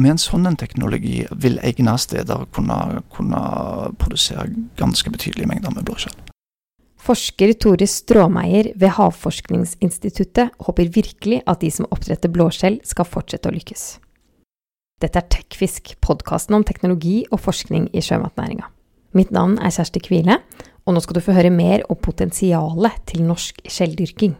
Og med en sånn en teknologi vil egne steder kunne, kunne produsere ganske betydelige mengder med blåskjell. Forsker Tore Stråmeier ved Havforskningsinstituttet håper virkelig at de som oppdretter blåskjell, skal fortsette å lykkes. Dette er Tekfisk, podkasten om teknologi og forskning i sjømatnæringa. Mitt navn er Kjersti Kvile, og nå skal du få høre mer om potensialet til norsk skjelldyrking.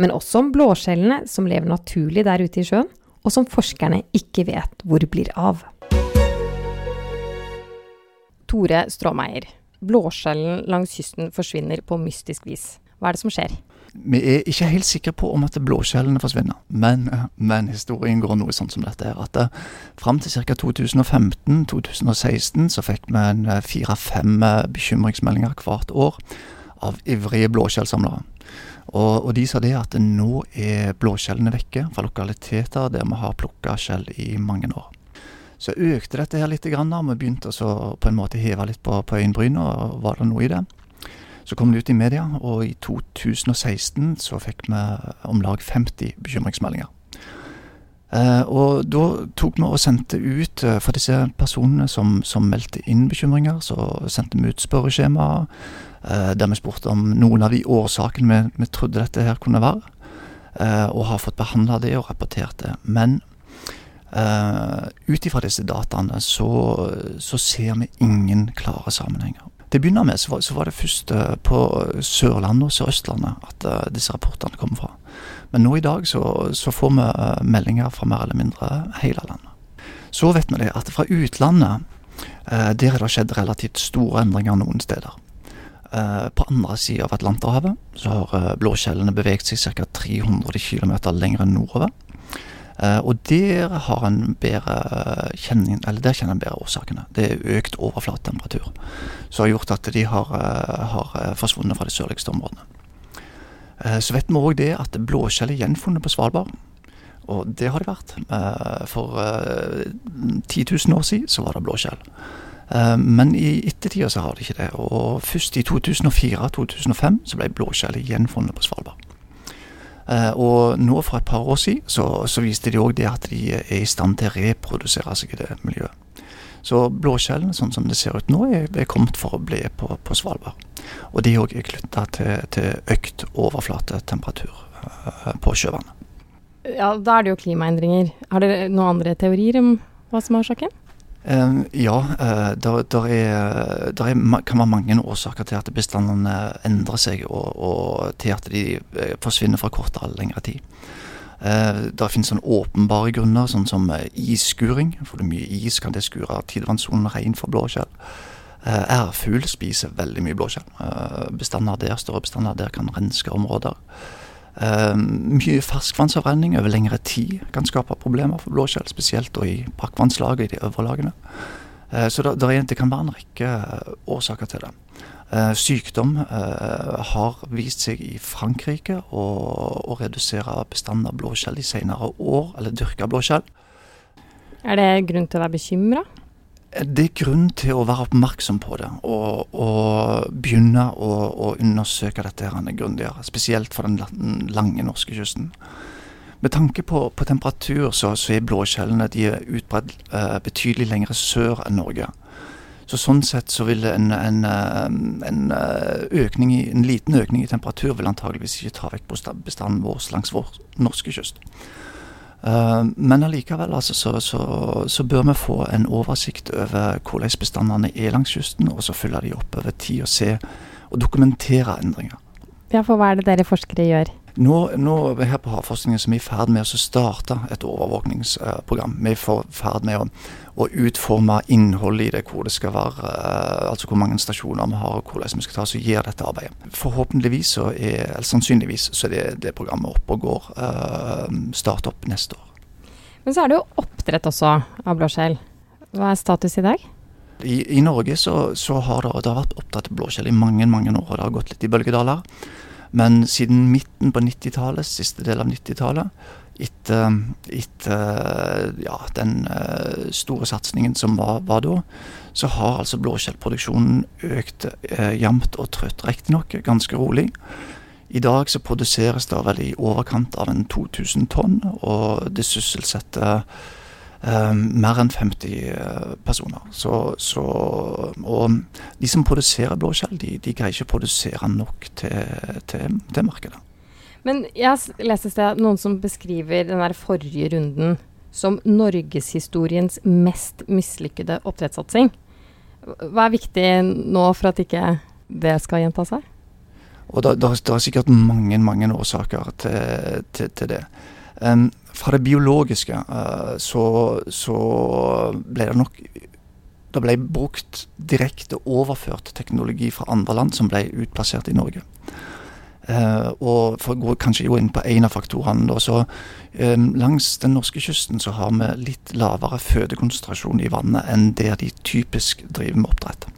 Men også om blåskjellene som lever naturlig der ute i sjøen, og som forskerne ikke vet hvor blir av. Tore Stråmeier. Blåskjellen langs kysten forsvinner på mystisk vis. Hva er det som skjer? Vi er ikke helt sikre på om at blåskjellene forsvinner, men, men, historien går noe sånn som dette. her, at det, Fram til ca. 2015-2016 så fikk vi en uh, fire-fem uh, bekymringsmeldinger hvert år av ivrige blåskjellsamlere. Og, og, de sa det at nå er blåskjellene vekke fra lokaliteter der vi har plukka skjell i mange år. Så økte dette her litt, grann, og vi begynte å på en måte heve litt på, på øyenbrynene, og var det noe i det. Så kom det ut i media, og i 2016 så fikk vi om lag 50 bekymringsmeldinger. Eh, og da tok vi og sendte ut eh, for disse personene som, som meldte inn bekymringer, så sendte vi ut spørreskjema eh, der vi spurte om noen av de årsakene vi, vi trodde dette her kunne være, eh, og har fått behandla det og rapportert det. Men Uh, Ut ifra disse dataene så, så, ser vi ingen klare sammenhenger. Til å begynne med så var, så var det først uh, på Sørlandet og Sør-Østlandet at uh, disse rapportene kom fra. Men nå i dag så, så får vi meldinger fra mer eller mindre hele landet. Så vet vi det at fra utlandet, der har det skjedd relativt store endringer noen steder. På andre sida av Atlanterhavet så har blåskjellene beveget seg ca. 300 km lenger nordover. Uh, og der har en bedre kjenning, eller der kjenner en bedre årsakene. Det er økt overflatetemperatur som har gjort at de har, har eh, forsvunnet fra de sørligste områdene. Så vet vi òg det at blåskjell er gjenfunnet på Svalbard. Og det har det vært. for 10 000 år siden så var det blåskjell. Men i ettertida så har det ikke det. Og først i 2004-2005 så ble blåskjellet gjenfunnet på Svalbard. Uh, og nå for et par år siden så, så viste de òg det at de er i stand til å reprodusere seg i det miljøet. Så blåskjellene, sånn som det ser ut nå, er, er kommet for å bli på, på Svalbard. Og de òg er knytta til, til, økt overflatetemperatur uh, på sjøvannet. Ja, da er det jo klimaendringer. Har dere noen andre teorier om hva som er årsaken? Ja, uh, der, der, er, der er, kan være mange årsaker til at bestandene endrer seg, og, og til at de eh, forsvinner fra kortere eller lengre tid. Det finnes sånn åpenbare grunner, sånn som isskuring. Får du mye is, kan det skure tidevannssonen ren for blåskjell. Ærfugl spiser veldig mye blåskjell. Bestander der, større bestander der kan renske områder. Uh, mye ferskvannsavrenning over lengre tid kan skape problemer for blåskjell, spesielt i brakkvannslaget i de øvre lagene. Uh, så det, det, kan være en rekke uh, årsaker til det. sykdom har vist seg i Frankrike å redusere bestanden av blåskjell i senere år, eller dyrka blåskjell. Er det grunn til å være bekymra? Det er grunn til å være oppmerksom på det, og, og begynne å, å, undersøke dette her grundigere. Spesielt for den lange norske kysten. Med tanke på, på temperatur, så, så, er blåskjellene utbredt eh, betydelig lenger sør enn Norge. Så Sånn sett så vil en, en, eh, en, eh, økning en liten økning i temperatur vil antageligvis ikke ta vekk bestanden vår langs vår norske kyst. Uh, men allikevel altså, så, så, så, bør vi få en oversikt over hvordan bestandene er langs kysten, og så følge de opp over tid og se og dokumentere endringer. Ja, For hva er det dere forskere gjør? Nå, nå her på Havforskningen så er vi i ferd med å starte et overvåkningsprogram. Vi er i ferd med å, å, utforme innholdet i det, hvor det skal være, uh, altså hvor mange stasjoner vi har, og hvordan vi skal ta oss og gjøre dette arbeidet. Forhåpentligvis, så er, eller sannsynligvis, så er det, det programmet oppe og går. Uh, start opp neste år. Men så er det jo oppdrett også av blåskjell. Hva er status i dag? I, i Norge så, så, har det, det har vært oppdrett av blåskjell i mange mange år, og det har gått litt i bølgedaler. Men siden midten på 90-tallet, siste del av 90-tallet, etter, etter ja, den uh, store satsingen som var, var, da, så har altså blåskjellproduksjonen økt eh, jevnt og trøtt. Riktignok ganske rolig. I dag så produseres det vel i overkant av en 2000 tonn, og det sysselsetter mer enn 50 uh, personer. Så, så, og de som produserer blåskjell, de, de, greier ikke å produsere nok til, til, til markedet. Men jeg leste sted noen som beskriver den der forrige runden som norgeshistoriens mest mislykkede oppdrettssatsing. Hva er viktig nå for at ikke det skal gjenta seg? Og Det er sikkert mange mange årsaker til, til, til det. Um, fra det biologiske uh, så, så, ble det nok Det ble brukt direkte overført teknologi fra andre land som ble utplassert i Norge. Uh, og for å gå kanskje gå inn på en av faktorene, da, så um, langs den norske kysten så har vi litt lavere fødekonsentrasjon i vannet enn der de typisk driver med oppdrett.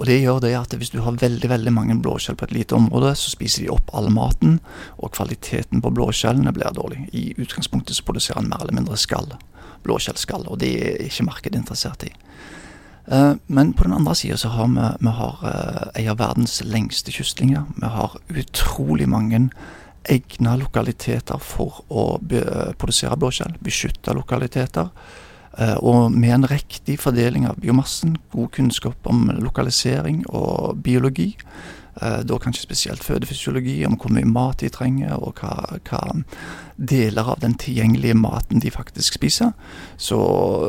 Og Det gjør det at hvis du har veldig veldig mange blåskjell på et lite område, så spiser de opp all maten, og kvaliteten på blåskjellene blir dårlig. I utgangspunktet så produserer en mer eller mindre skall, blåskjellskall, og det er ikke markedet interessert i. Uh, men på den andre sida så har vi, vi har, uh, en av verdens lengste kystlinjer. Vi har utrolig mange egna lokaliteter for å produsere blåskjell. Beskytta lokaliteter. Eh, og med en riktig fordeling av biomassen, god kunnskap om lokalisering og biologi, eh, da kanskje spesielt fødefysiologi, om hvor mye mat de trenger, og hva, hva deler av den tilgjengelige maten de faktisk spiser, så,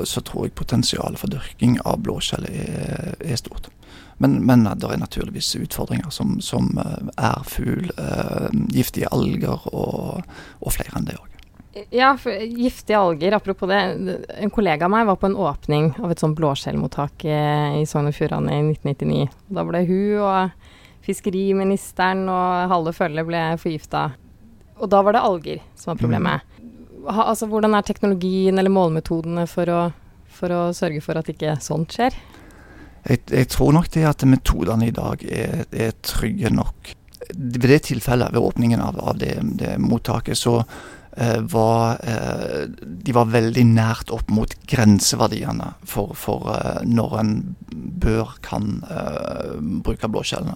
så tror jeg potensialet for dyrking av blåskjell er, er, stort. Men, men det er naturligvis utfordringer som, som eh, ærfugl, giftige alger og, og flere enn det òg. Ja, giftige alger. Apropos det. En kollega av meg var på en åpning av et sånt blåskjellmottak eh, i Sogn og Fjordane i 1999. Da ble hun og fiskeriministeren og halve følget ble forgifta. Og da var det alger som var problemet. Mm. Ha, altså, hvordan er teknologien eller målmetodene for å, for å sørge for at ikke sånt skjer? Jeg, jeg tror nok det at metodene i dag er, er trygge nok. Ved det tilfellet, ved åpningen av, av det, det mottaket, så var eh, De var veldig nært opp mot grenseverdiene for, for eh, når en bør, kan bruke blåskjellene.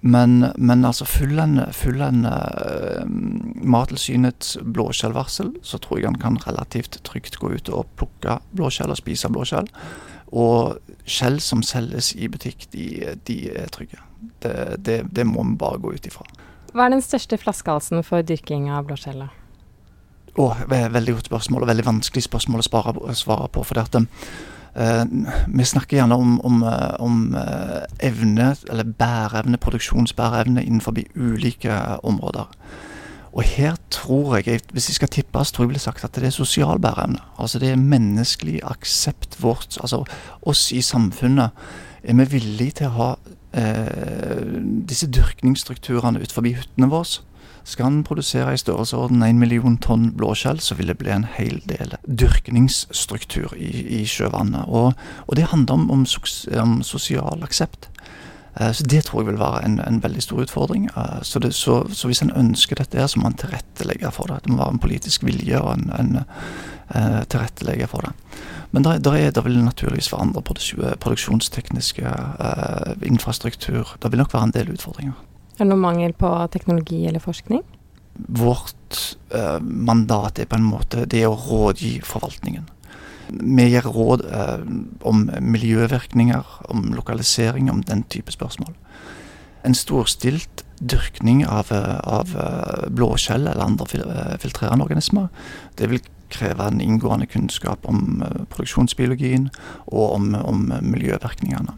Men, men, altså følger en, følger en Mattilsynets blåskjellvarsel, så tror jeg en kan relativt trygt gå ut og plukke blåskjell og spise blåskjell. Og skjell som selges i butikk, de, de er trygge. Det, det, det, må vi bare gå ut ifra. Hva er den største flaskehalsen for dyrking av blåskjellet? Å, veldig godt spørsmål, og veldig vanskelig spørsmål å svare, svare på. for dette. Uh, vi snakker gjerne om, om, eh, om uh, evne, eller bæreevne, produksjonsbæreevne innenfor ulike områder. Og her tror jeg, hvis jeg skal tippe, så tror jeg blir sagt at det er sosial bæreevne. Altså det er menneskelig aksept vårt, altså oss i samfunnet. Er vi villige til å ha uh, disse dyrkningsstrukturene utenfor hyttene våre? Skal han produsere i størrelsesorden 1 million tonn blåskjell, så vil det bli en hel del dyrkningsstruktur i, i sjøvannet. Og, og, det handler om, om, om sosial aksept. Uh, så Det tror jeg vil være en, en veldig stor utfordring. Uh, så, det, så, så, hvis en ønsker dette, så må en tilrettelegge for det. Det må være en politisk vilje og en, en uh, tilrettelegge for det. Men det vil det naturligvis være andre produksjonstekniske infrastruktur. Det vil nok være en del utfordringer. Er det noe mangel på teknologi eller forskning? Vårt eh, mandat er på en måte det å rådgi forvaltningen. Vi gir råd eh, om miljøvirkninger, om lokalisering, om den type spørsmål. En storstilt dyrkning av, av eh, blåskjell eller andre eh, filtrerende organismer, det vil kreve en inngående kunnskap om eh, produksjonsbiologien og om, om miljøvirkningene.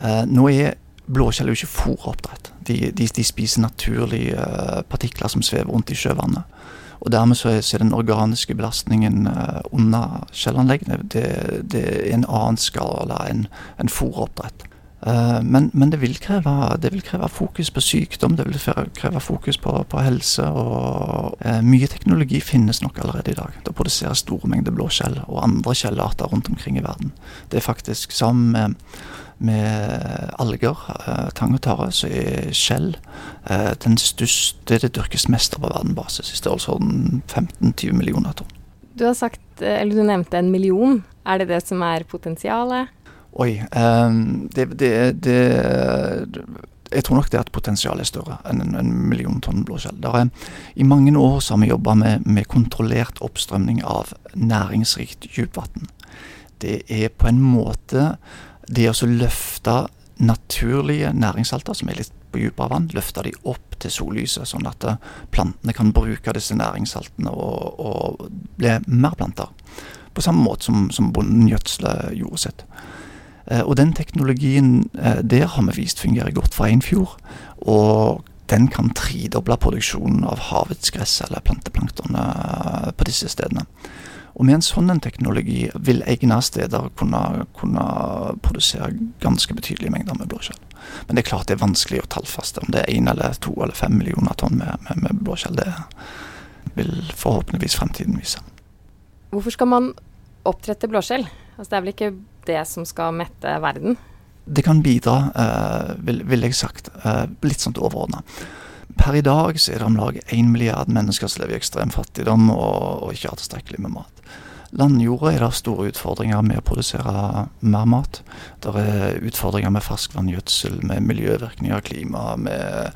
Eh, nå er blåskjell er jo ikke fòroppdrett. De, de, de, spiser naturlige uh, partikler som svever rundt i sjøvannet. Og dermed så er, så er den organiske belastningen uh, under skjellanleggene det, det, er en annen skala enn en fòroppdrett. Uh, men, men det, vil kreve, det, vil kreve, fokus på sykdom, det vil kreve fokus på, på helse. og Mye teknologi finnes nok allerede i dag. Det produseres store mengder blåskjell og andre skjellarter rundt omkring i verden. Det er faktisk sammen med alger, eh, tang og tare, så er skjell eh, den største det dyrkes mest på verdensbasis, i størrelsesorden 15-20 millioner tonn. Du har sagt, eh, eller du nevnte en million. Er det det som er potensialet? Oi. Det, det, det, jeg tror nok det at potensialet er større enn en, million tonn blåskjell. I mange år så har vi jobba med, med, kontrollert oppstrømning av næringsrikt dypvann. Det er på en måte det å løfte naturlige næringssalter som er litt på dypere vann, løfte de opp til sollyset, sånn at eh, plantene kan bruke disse næringssaltene og, og bli mer planter. På samme måte som, som bonden gjødsler jordet sitt. Eh, og den teknologien eh, der har vi vist fungerer godt fra Einfjord. Og den kan tredoble produksjonen av havets gress eller planteplankton eh, på disse stedene. Og med en sånn teknologi vil egne steder kunne, kunne, produsere ganske betydelige mengder med blåskjell. Men det er klart det er vanskelig å tallfaste om det er én eller to eller fem millioner tonn med, med, med blåskjell. Det vil forhåpentligvis fremtiden vise. Hvorfor skal man oppdrette blåskjell? Altså, det er vel ikke det som skal mette verden? Det kan bidra, eh, vil, vil, jeg sagt, eh, litt sånn overordna. Per i dag så er det om lag én milliard mennesker som lever i ekstrem fattigdom og, og ikke har tilstrekkelig med mat. Landjorda er det store utfordringer med å produsere mer mat. Det er utfordringer med ferskvanngjødsel, med miljøvirkninger, klima, med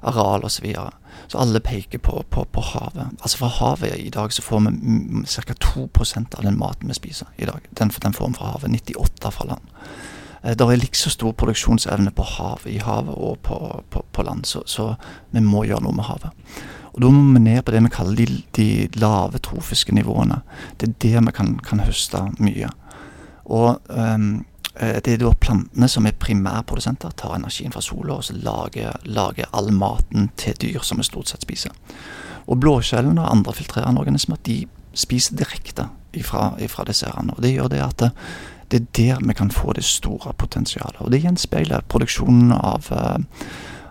areal osv. Så, videre. så alle peker på, på, på, havet. Altså Fra havet i dag så får vi ca. 2% av den maten vi spiser i dag. Den, den får vi fra havet. 98 fra land. Eh, det er likså stor produksjonsevne på hav, i havet og på, på, på land, så, så, vi må gjøre noe med havet. Og Da må vi ned på det vi kaller de, de lave trofiske nivåene. Det er der vi kan, kan høste mye. Og um, det er da plantene som er primærprodusenter, tar energien fra sola og så lager, lager, all maten til dyr som vi stort sett spiser. Og blåskjellene og andre filtrerende organismer de spiser direkte ifra, ifra disse. Og det gjør det at det, er der vi kan få det store potensialet. Og det gjenspeiler produksjonen av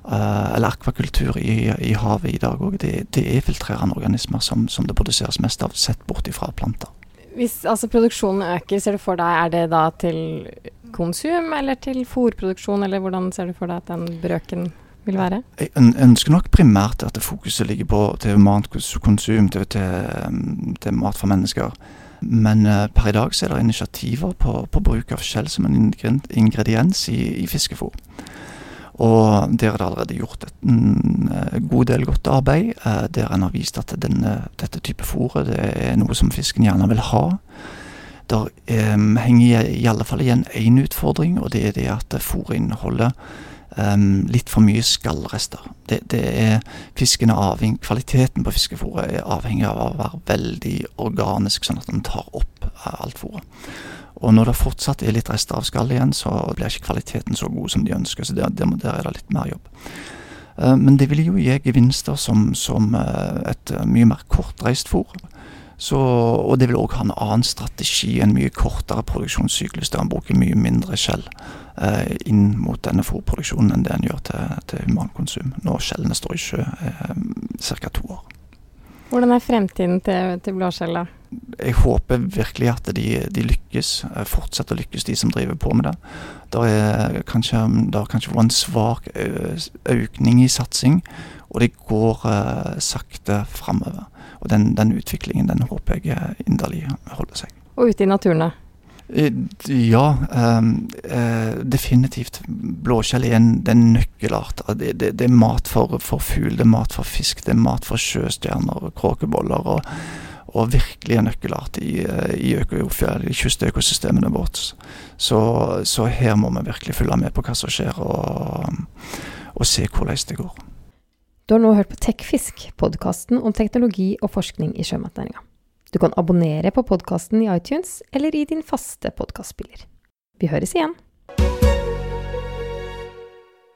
Uh, eller akvakultur i, i, havet i dag òg. Det, det, er filtrerende organismer som, som, det produseres mest av, sett bort ifra planter. Hvis altså, produksjonen øker, ser du for deg, er det da til konsum eller til fôrproduksjon, eller hvordan ser du for deg at den brøken vil være? Jeg ønsker nok primært at fokuset ligger på til matkonsum, til, til, til mat for mennesker. Men uh, per i dag så er det initiativer på, på bruk av skjell som en ingrediens i, i fiskefôr. Og der er det allerede gjort en eh, god del godt arbeid, eh, der en har vist at denne, dette type fôret er noe som fisken gjerne vil ha. Der um, henger i alle fall igjen én utfordring, og det er det at fôret inneholder um, litt for mye skallrester. Det, det er fisken avhengig, Kvaliteten på fiskefôret er avhengig av å være veldig organisk, sånn at den tar opp alt fôret. Og når det fortsatt er litt rester av skall igjen, så blir ikke kvaliteten så god som de ønsker. Så der, der, er det litt mer jobb. Uh, men det vil jo gi gevinster som, som uh, et mye mer kortreist fôr. Så, og det vil òg ha en annen strategi, en mye kortere produksjonssyklus, der en bruker mye mindre skjell eh, inn mot denne fôrproduksjonen enn det en gjør til, til humankonsum når skjellene står i sjø eh, ca. to år. Hvordan er fremtiden til, til blåskjell, da? Jeg håper virkelig at de, de, lykkes, eh, fortsetter å lykkes, de som driver på med det. Det har kanskje, kanskje vært en svak økning i satsing, og det går uh, sakte framover. Og den, den, utviklingen den håper jeg inderlig holder seg. Og ute i naturen, da? Ja, uh, definitivt. Blåskjell er en, det er en nøkkelart. Det, det, det, er mat for, for fugl, det er mat for fisk, det er mat for sjøstjerner, kråkeboller. og og virkelig en nøkkelart i, eh, i, i kystøkosystemene våre. Så, så, her må vi virkelig følge med på hva som skjer, og, og se hvordan det går. Du har nå hørt på Tekfisk, podkasten om teknologi og forskning i sjømatnæringa. Du kan abonnere på podkasten i iTunes eller i din faste podkastspiller. Vi høres igjen.